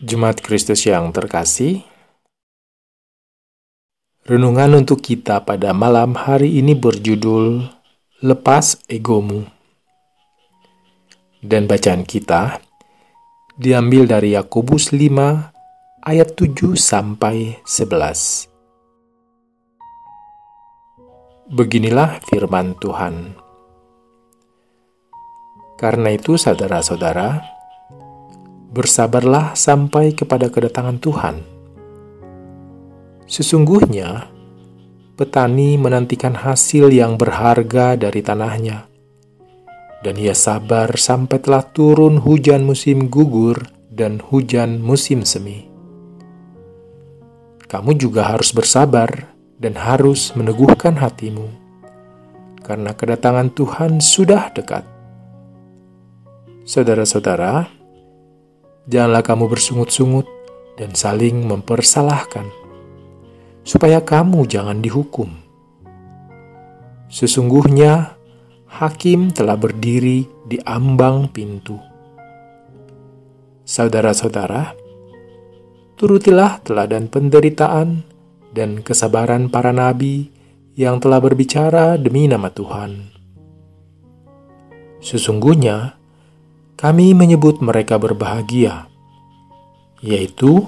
Jemaat Kristus yang terkasih, renungan untuk kita pada malam hari ini berjudul Lepas Egomu. Dan bacaan kita diambil dari Yakobus 5 ayat 7 sampai 11. Beginilah firman Tuhan. Karena itu saudara-saudara, bersabarlah sampai kepada kedatangan Tuhan. Sesungguhnya, petani menantikan hasil yang berharga dari tanahnya, dan ia sabar sampai telah turun hujan musim gugur dan hujan musim semi. Kamu juga harus bersabar dan harus meneguhkan hatimu, karena kedatangan Tuhan sudah dekat. Saudara-saudara, janganlah kamu bersungut-sungut dan saling mempersalahkan, supaya kamu jangan dihukum. Sesungguhnya, hakim telah berdiri di ambang pintu. Saudara-saudara, turutilah teladan penderitaan dan kesabaran para nabi yang telah berbicara demi nama Tuhan. Sesungguhnya, kami menyebut mereka berbahagia, yaitu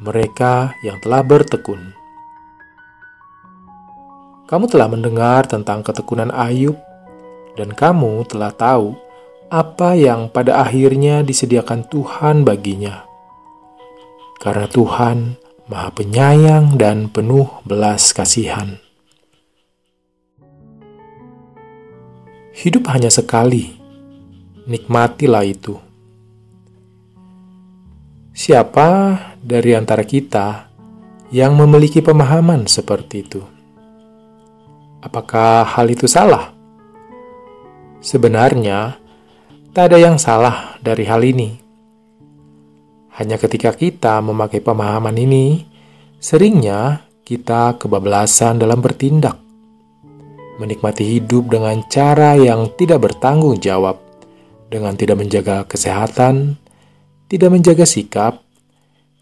mereka yang telah bertekun. Kamu telah mendengar tentang ketekunan Ayub, dan kamu telah tahu apa yang pada akhirnya disediakan Tuhan baginya. Karena Tuhan Maha Penyayang dan penuh belas kasihan. Hidup hanya sekali nikmatilah itu. Siapa dari antara kita yang memiliki pemahaman seperti itu? Apakah hal itu salah? Sebenarnya, tak ada yang salah dari hal ini. Hanya ketika kita memakai pemahaman ini, seringnya kita kebablasan dalam bertindak, menikmati hidup dengan cara yang tidak bertanggung jawab, dengan tidak menjaga kesehatan, tidak menjaga sikap,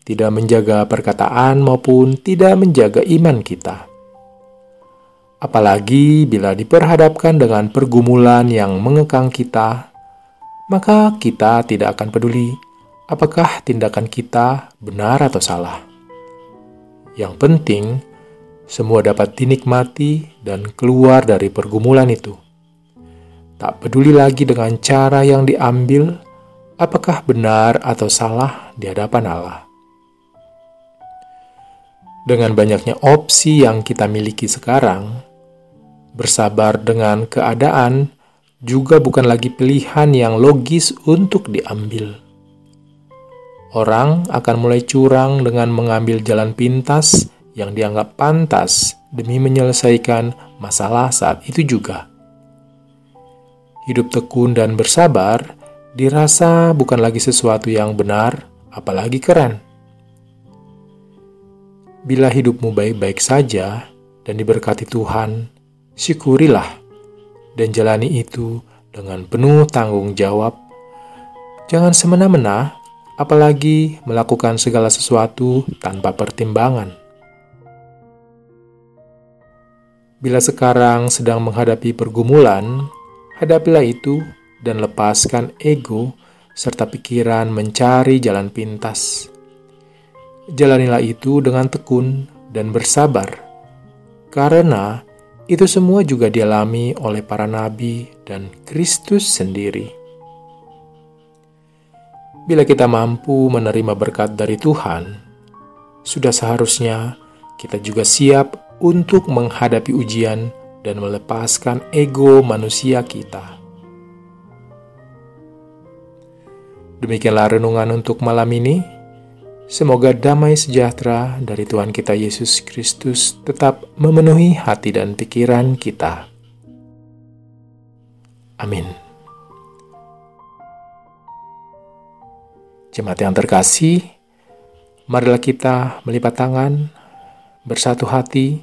tidak menjaga perkataan, maupun tidak menjaga iman kita. Apalagi bila diperhadapkan dengan pergumulan yang mengekang kita, maka kita tidak akan peduli apakah tindakan kita benar atau salah. Yang penting, semua dapat dinikmati dan keluar dari pergumulan itu. Tak peduli lagi dengan cara yang diambil, apakah benar atau salah di hadapan Allah. Dengan banyaknya opsi yang kita miliki sekarang, bersabar dengan keadaan juga bukan lagi pilihan yang logis untuk diambil. Orang akan mulai curang dengan mengambil jalan pintas yang dianggap pantas demi menyelesaikan masalah saat itu juga hidup tekun dan bersabar dirasa bukan lagi sesuatu yang benar, apalagi keren. Bila hidupmu baik-baik saja dan diberkati Tuhan, syukurilah dan jalani itu dengan penuh tanggung jawab. Jangan semena-mena, apalagi melakukan segala sesuatu tanpa pertimbangan. Bila sekarang sedang menghadapi pergumulan, Hadapilah itu dan lepaskan ego serta pikiran mencari jalan pintas. Jalanilah itu dengan tekun dan bersabar, karena itu semua juga dialami oleh para nabi dan Kristus sendiri. Bila kita mampu menerima berkat dari Tuhan, sudah seharusnya kita juga siap untuk menghadapi ujian dan melepaskan ego manusia kita. Demikianlah renungan untuk malam ini. Semoga damai sejahtera dari Tuhan kita Yesus Kristus tetap memenuhi hati dan pikiran kita. Amin. Jemaat yang terkasih, marilah kita melipat tangan, bersatu hati,